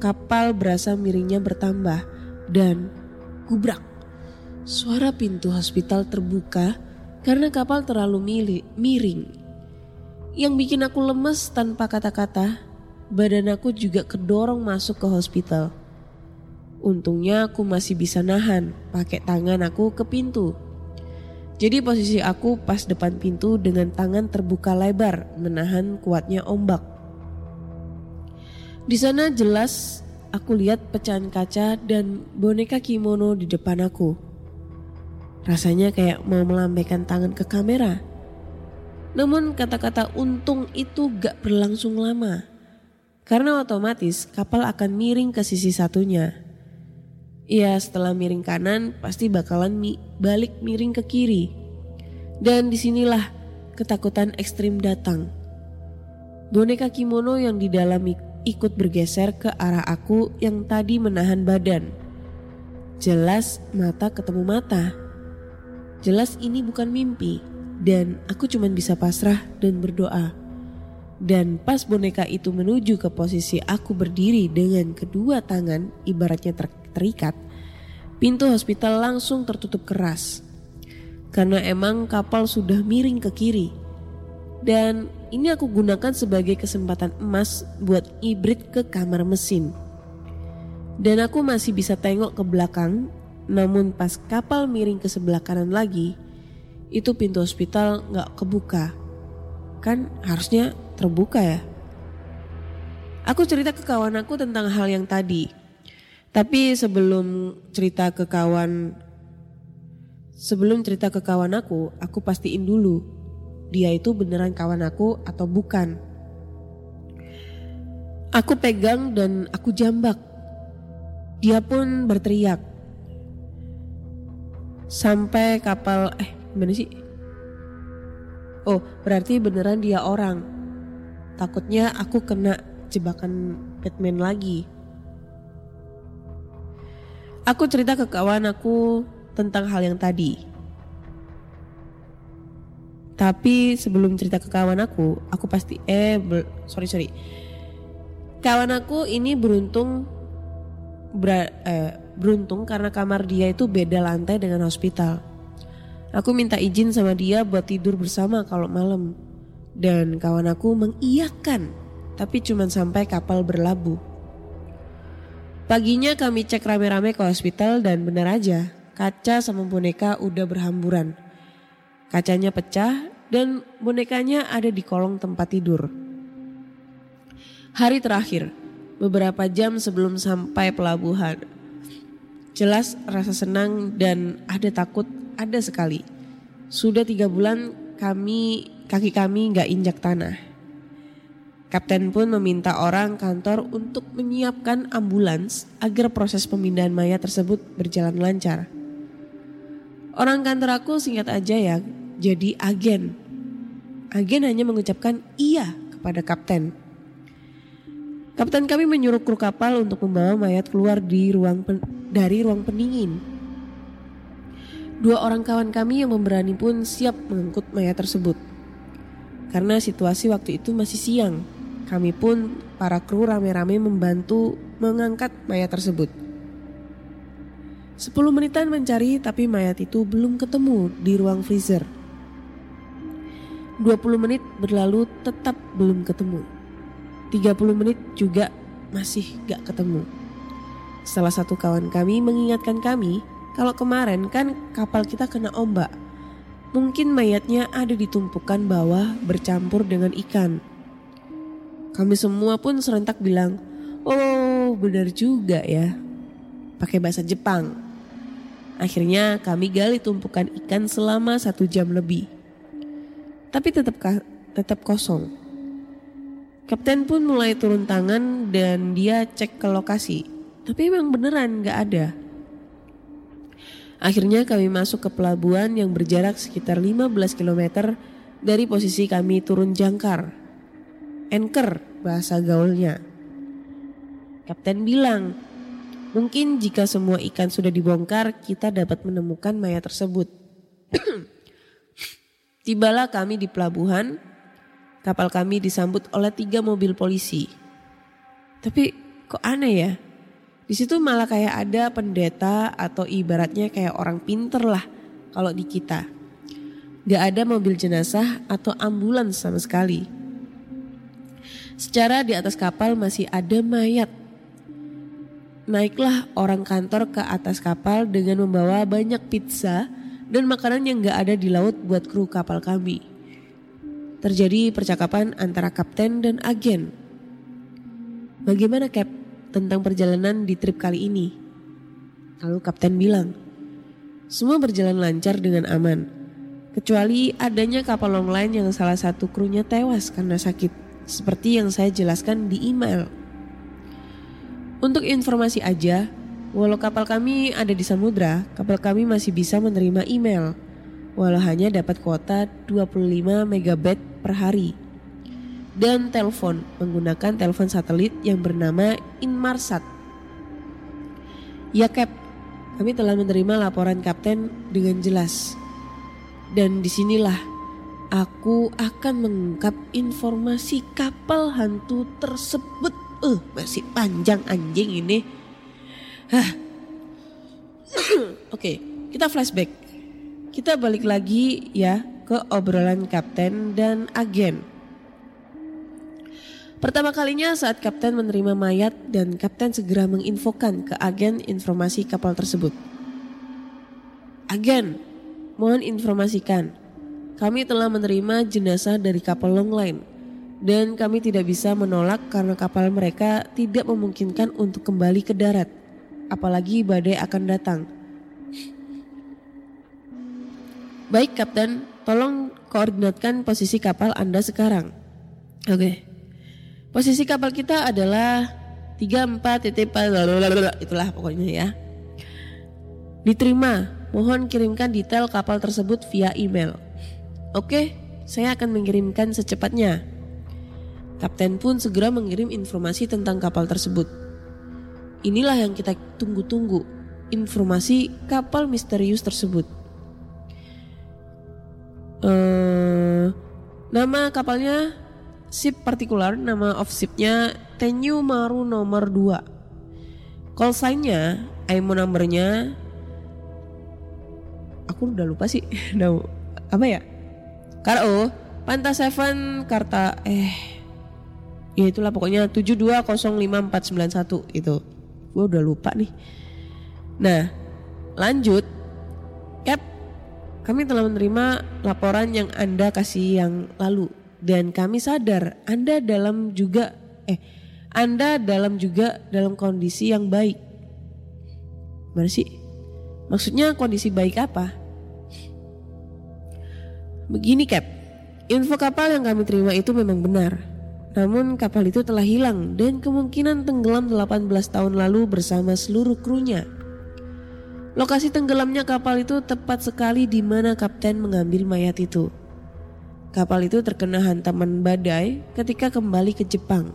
kapal berasa miringnya bertambah dan gubrak. Suara pintu hospital terbuka karena kapal terlalu miring. Yang bikin aku lemes tanpa kata-kata, badan aku juga kedorong masuk ke hospital. Untungnya aku masih bisa nahan pakai tangan aku ke pintu. Jadi posisi aku pas depan pintu dengan tangan terbuka lebar menahan kuatnya ombak. Di sana jelas aku lihat pecahan kaca dan boneka kimono di depan aku. Rasanya kayak mau melambaikan tangan ke kamera. Namun kata-kata untung itu gak berlangsung lama. Karena otomatis kapal akan miring ke sisi satunya. Iya setelah miring kanan pasti bakalan mi balik miring ke kiri. Dan di sinilah ketakutan ekstrim datang. Boneka kimono yang di dalam ikut bergeser ke arah aku yang tadi menahan badan. Jelas mata ketemu mata. Jelas ini bukan mimpi dan aku cuma bisa pasrah dan berdoa. Dan pas boneka itu menuju ke posisi aku berdiri dengan kedua tangan ibaratnya ter terikat, pintu hospital langsung tertutup keras. Karena emang kapal sudah miring ke kiri. Dan ini aku gunakan sebagai kesempatan emas buat ibrit ke kamar mesin. Dan aku masih bisa tengok ke belakang, namun pas kapal miring ke sebelah kanan lagi, itu pintu hospital gak kebuka. Kan harusnya terbuka ya. Aku cerita ke kawan aku tentang hal yang tadi. Tapi sebelum cerita ke kawan sebelum cerita ke kawan aku, aku pastiin dulu dia itu beneran kawan aku atau bukan. Aku pegang dan aku jambak. Dia pun berteriak. Sampai kapal eh gimana sih? Oh, berarti beneran dia orang. Takutnya aku kena jebakan Batman lagi. Aku cerita ke kawan aku tentang hal yang tadi. Tapi sebelum cerita ke kawan aku, aku pasti eh sorry sorry. Kawan aku ini beruntung ber, eh, beruntung karena kamar dia itu beda lantai dengan hospital. Aku minta izin sama dia buat tidur bersama kalau malam. Dan kawan aku mengiyakan, tapi cuma sampai kapal berlabuh. Paginya kami cek rame-rame ke hospital dan benar aja, kaca sama boneka udah berhamburan. Kacanya pecah dan bonekanya ada di kolong tempat tidur. Hari terakhir, beberapa jam sebelum sampai pelabuhan. Jelas rasa senang dan ada takut ada sekali. Sudah tiga bulan kami kaki kami nggak injak tanah. Kapten pun meminta orang kantor untuk menyiapkan ambulans agar proses pemindahan mayat tersebut berjalan lancar. Orang kantor aku singkat aja ya, jadi agen. Agen hanya mengucapkan iya kepada kapten. Kapten kami menyuruh kru kapal untuk membawa mayat keluar di ruang dari ruang pendingin. Dua orang kawan kami yang memberani pun siap mengangkut mayat tersebut. Karena situasi waktu itu masih siang, kami pun para kru rame-rame membantu mengangkat mayat tersebut. Sepuluh menitan mencari tapi mayat itu belum ketemu di ruang freezer. 20 menit berlalu tetap belum ketemu. 30 menit juga masih gak ketemu. Salah satu kawan kami mengingatkan kami kalau kemarin kan kapal kita kena ombak Mungkin mayatnya ada di tumpukan bawah bercampur dengan ikan. Kami semua pun serentak bilang, oh benar juga ya. Pakai bahasa Jepang. Akhirnya kami gali tumpukan ikan selama satu jam lebih. Tapi tetap tetap kosong. Kapten pun mulai turun tangan dan dia cek ke lokasi. Tapi emang beneran gak ada. Akhirnya kami masuk ke pelabuhan yang berjarak sekitar 15 km dari posisi kami turun jangkar. Anchor bahasa gaulnya. Kapten bilang, mungkin jika semua ikan sudah dibongkar kita dapat menemukan mayat tersebut. Tibalah kami di pelabuhan, kapal kami disambut oleh tiga mobil polisi. Tapi kok aneh ya, di situ malah kayak ada pendeta atau ibaratnya kayak orang pinter lah kalau di kita. Gak ada mobil jenazah atau ambulans sama sekali. Secara di atas kapal masih ada mayat. Naiklah orang kantor ke atas kapal dengan membawa banyak pizza dan makanan yang gak ada di laut buat kru kapal kami. Terjadi percakapan antara kapten dan agen. Bagaimana Cap? Tentang perjalanan di trip kali ini. Lalu kapten bilang, semua berjalan lancar dengan aman. Kecuali adanya kapal long line yang salah satu krunya tewas karena sakit. Seperti yang saya jelaskan di email. Untuk informasi aja, walau kapal kami ada di samudra, kapal kami masih bisa menerima email. Walau hanya dapat kuota 25 megabit per hari. Dan telepon menggunakan telepon satelit yang bernama Inmarsat. Ya Cap, kami telah menerima laporan kapten dengan jelas. Dan di sinilah aku akan mengungkap informasi kapal hantu tersebut. Eh, masih panjang anjing ini. Hah. Oke, kita flashback. Kita balik lagi ya ke obrolan kapten dan agen. Pertama kalinya saat kapten menerima mayat dan kapten segera menginfokan ke agen informasi kapal tersebut. Agen, mohon informasikan. Kami telah menerima jenazah dari kapal long line dan kami tidak bisa menolak karena kapal mereka tidak memungkinkan untuk kembali ke darat. Apalagi badai akan datang. Baik Kapten, tolong koordinatkan posisi kapal Anda sekarang. Oke. Posisi kapal kita adalah 34 titik itulah pokoknya ya. Diterima, mohon kirimkan detail kapal tersebut via email. Oke, saya akan mengirimkan secepatnya. Kapten pun segera mengirim informasi tentang kapal tersebut. Inilah yang kita tunggu-tunggu, informasi kapal misterius tersebut. Eh, nama kapalnya ship partikular, nama of shipnya Tenyu Maru nomor 2. Call sign-nya, IMO numbernya aku udah lupa sih. Udah apa ya? Karo Panta Seven Karta eh ya itulah pokoknya 7205491 itu. Gue udah lupa nih. Nah, lanjut. Cap kami telah menerima laporan yang Anda kasih yang lalu dan kami sadar Anda dalam juga eh Anda dalam juga dalam kondisi yang baik. Mana sih? Maksudnya kondisi baik apa? Begini Cap, info kapal yang kami terima itu memang benar. Namun kapal itu telah hilang dan kemungkinan tenggelam 18 tahun lalu bersama seluruh krunya. Lokasi tenggelamnya kapal itu tepat sekali di mana kapten mengambil mayat itu. Kapal itu terkena hantaman badai ketika kembali ke Jepang.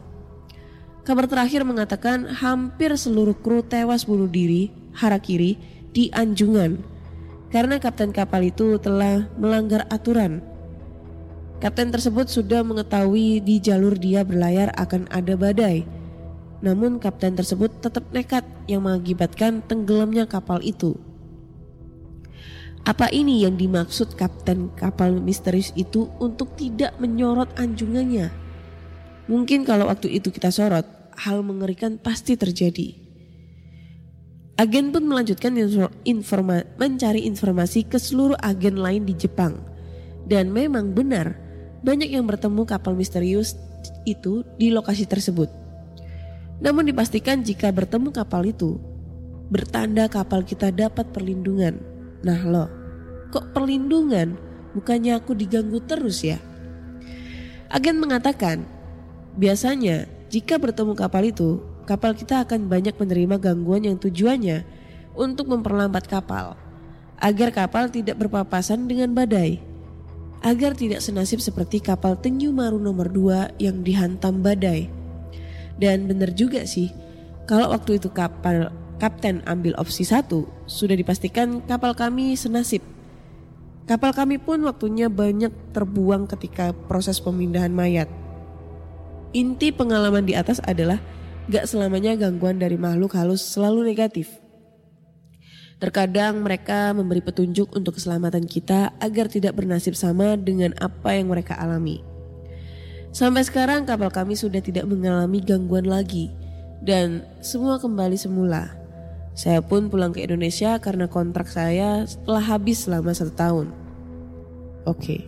Kabar terakhir mengatakan hampir seluruh kru tewas bunuh diri, harakiri, di Anjungan karena kapten kapal itu telah melanggar aturan. Kapten tersebut sudah mengetahui di jalur dia berlayar akan ada badai. Namun kapten tersebut tetap nekat yang mengakibatkan tenggelamnya kapal itu. Apa ini yang dimaksud kapten kapal misterius itu untuk tidak menyorot anjungannya? Mungkin kalau waktu itu kita sorot, hal mengerikan pasti terjadi. Agen pun melanjutkan informa mencari informasi ke seluruh agen lain di Jepang. Dan memang benar, banyak yang bertemu kapal misterius itu di lokasi tersebut. Namun dipastikan jika bertemu kapal itu, bertanda kapal kita dapat perlindungan. Nah loh, kok perlindungan? Bukannya aku diganggu terus ya? Agen mengatakan, biasanya jika bertemu kapal itu, kapal kita akan banyak menerima gangguan yang tujuannya untuk memperlambat kapal, agar kapal tidak berpapasan dengan badai, agar tidak senasib seperti kapal Tenyu Maru nomor 2 yang dihantam badai. Dan benar juga sih, kalau waktu itu kapal kapten ambil opsi satu, sudah dipastikan kapal kami senasib. Kapal kami pun waktunya banyak terbuang ketika proses pemindahan mayat. Inti pengalaman di atas adalah gak selamanya gangguan dari makhluk halus selalu negatif. Terkadang mereka memberi petunjuk untuk keselamatan kita agar tidak bernasib sama dengan apa yang mereka alami. Sampai sekarang kapal kami sudah tidak mengalami gangguan lagi dan semua kembali semula. Saya pun pulang ke Indonesia karena kontrak saya telah habis selama satu tahun. Oke.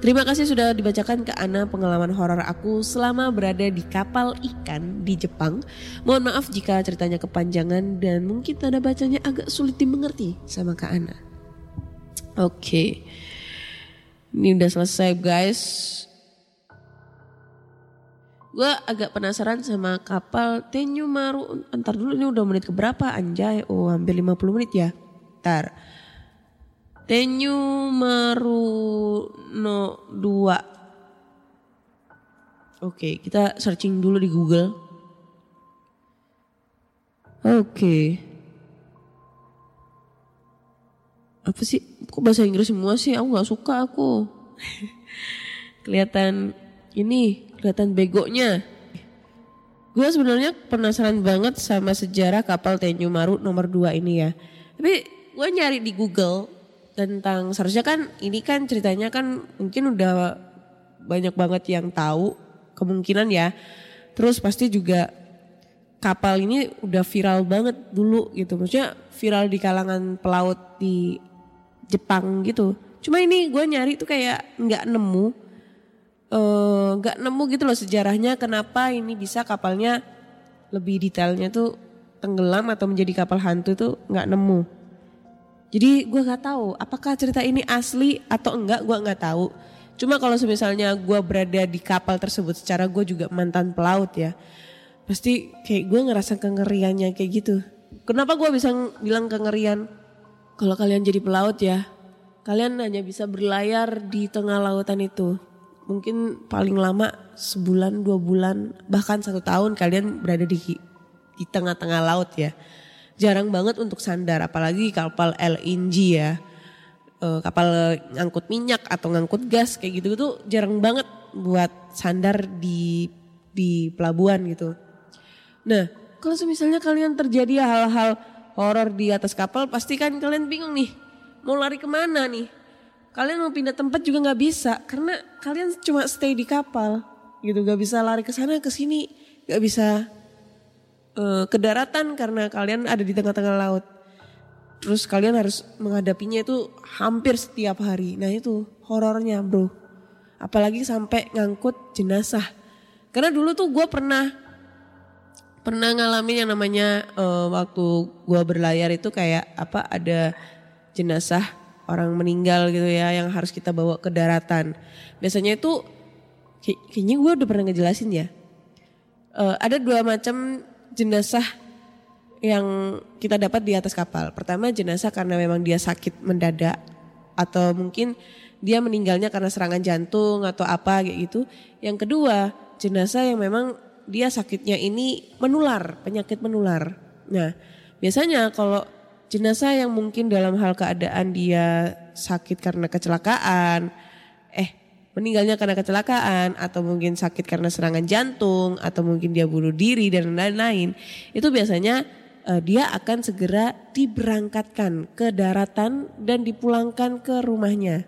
Terima kasih sudah dibacakan ke Ana pengalaman horor aku selama berada di kapal ikan di Jepang. Mohon maaf jika ceritanya kepanjangan dan mungkin tanda bacanya agak sulit dimengerti sama Kak Ana. Oke. Ini udah selesai guys. Gue agak penasaran sama kapal Tenyu Maru. Ntar dulu ini udah menit keberapa anjay. Oh hampir 50 menit ya. Ntar. Tenyu Maru no 2. Oke, kita searching dulu di Google. Oke. Apa sih? Kok bahasa Inggris semua sih? Aku nggak suka aku. kelihatan ini, kelihatan begonya. Gue sebenarnya penasaran banget sama sejarah kapal Tenyu Maru nomor 2 ini ya. Tapi gue nyari di Google tentang seharusnya kan ini kan ceritanya kan mungkin udah banyak banget yang tahu kemungkinan ya. Terus pasti juga kapal ini udah viral banget dulu gitu. Maksudnya viral di kalangan pelaut di Jepang gitu. Cuma ini gue nyari tuh kayak nggak nemu, eh, nggak nemu gitu loh sejarahnya kenapa ini bisa kapalnya lebih detailnya tuh tenggelam atau menjadi kapal hantu tuh nggak nemu. Jadi gue nggak tahu apakah cerita ini asli atau enggak gue nggak tahu. Cuma kalau misalnya gue berada di kapal tersebut secara gue juga mantan pelaut ya. Pasti kayak gue ngerasa kengeriannya kayak gitu. Kenapa gue bisa bilang kengerian? Kalau kalian jadi pelaut ya, kalian hanya bisa berlayar di tengah lautan itu. Mungkin paling lama sebulan, dua bulan, bahkan satu tahun kalian berada di di tengah-tengah laut ya. Jarang banget untuk sandar, apalagi kapal LNG ya. Eh, kapal ngangkut minyak atau ngangkut gas kayak gitu tuh jarang banget buat sandar di di pelabuhan gitu. Nah, kalau misalnya kalian terjadi hal-hal horor di atas kapal, pasti kan kalian bingung nih, mau lari ke mana nih? Kalian mau pindah tempat juga nggak bisa, karena kalian cuma stay di kapal, gitu, gak bisa lari ke sana ke sini, gak bisa eh, ke daratan karena kalian ada di tengah-tengah laut. Terus kalian harus menghadapinya itu hampir setiap hari. Nah itu horornya bro. Apalagi sampai ngangkut jenazah. Karena dulu tuh gue pernah pernah ngalamin yang namanya eh, waktu gua berlayar itu kayak apa ada jenazah orang meninggal gitu ya yang harus kita bawa ke daratan. Biasanya itu kayak- kayaknya gue udah pernah ngejelasin ya. Eh, ada dua macam jenazah yang kita dapat di atas kapal. Pertama jenazah karena memang dia sakit mendadak atau mungkin dia meninggalnya karena serangan jantung atau apa gitu. Yang kedua jenazah yang memang dia sakitnya ini menular, penyakit menular. Nah biasanya kalau jenazah yang mungkin dalam hal keadaan dia sakit karena kecelakaan, eh meninggalnya karena kecelakaan atau mungkin sakit karena serangan jantung atau mungkin dia bunuh diri dan lain-lain, itu biasanya eh, dia akan segera diberangkatkan ke daratan dan dipulangkan ke rumahnya.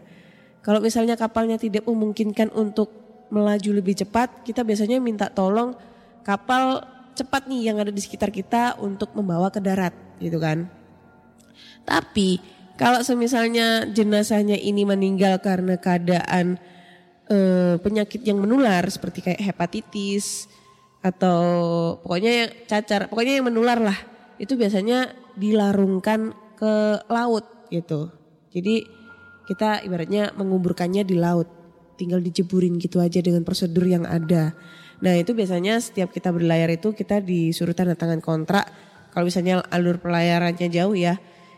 Kalau misalnya kapalnya tidak memungkinkan untuk melaju lebih cepat, kita biasanya minta tolong kapal cepat nih yang ada di sekitar kita untuk membawa ke darat gitu kan. Tapi kalau semisalnya jenazahnya ini meninggal karena keadaan eh, penyakit yang menular seperti kayak hepatitis atau pokoknya yang cacar, pokoknya yang menular lah, itu biasanya dilarungkan ke laut gitu. Jadi kita ibaratnya menguburkannya di laut, tinggal dijeburin gitu aja dengan prosedur yang ada. Nah itu biasanya setiap kita berlayar itu kita disuruh tanda tangan kontrak. Kalau misalnya alur pelayarannya jauh ya,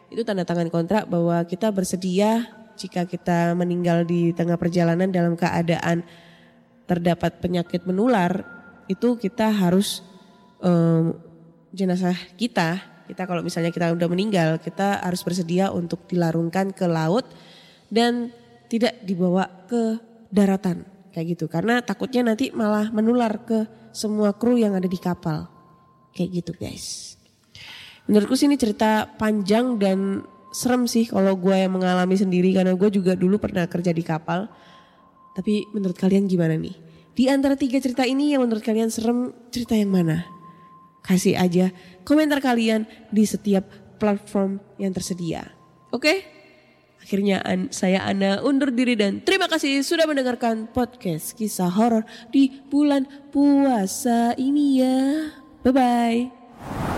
itu tanda tangan kontrak bahwa kita bersedia jika kita meninggal di tengah perjalanan dalam keadaan terdapat penyakit menular, itu kita harus em, jenazah kita, kita kalau misalnya kita udah meninggal, kita harus bersedia untuk dilarungkan ke laut dan tidak dibawa ke daratan kayak gitu. Karena takutnya nanti malah menular ke semua kru yang ada di kapal kayak gitu guys menurutku sih ini cerita panjang dan serem sih kalau gue yang mengalami sendiri karena gue juga dulu pernah kerja di kapal. Tapi menurut kalian gimana nih? Di antara tiga cerita ini yang menurut kalian serem cerita yang mana? Kasih aja komentar kalian di setiap platform yang tersedia. Oke? Akhirnya an- saya Ana undur diri dan terima kasih sudah mendengarkan podcast kisah horor di bulan puasa ini ya. Bye bye.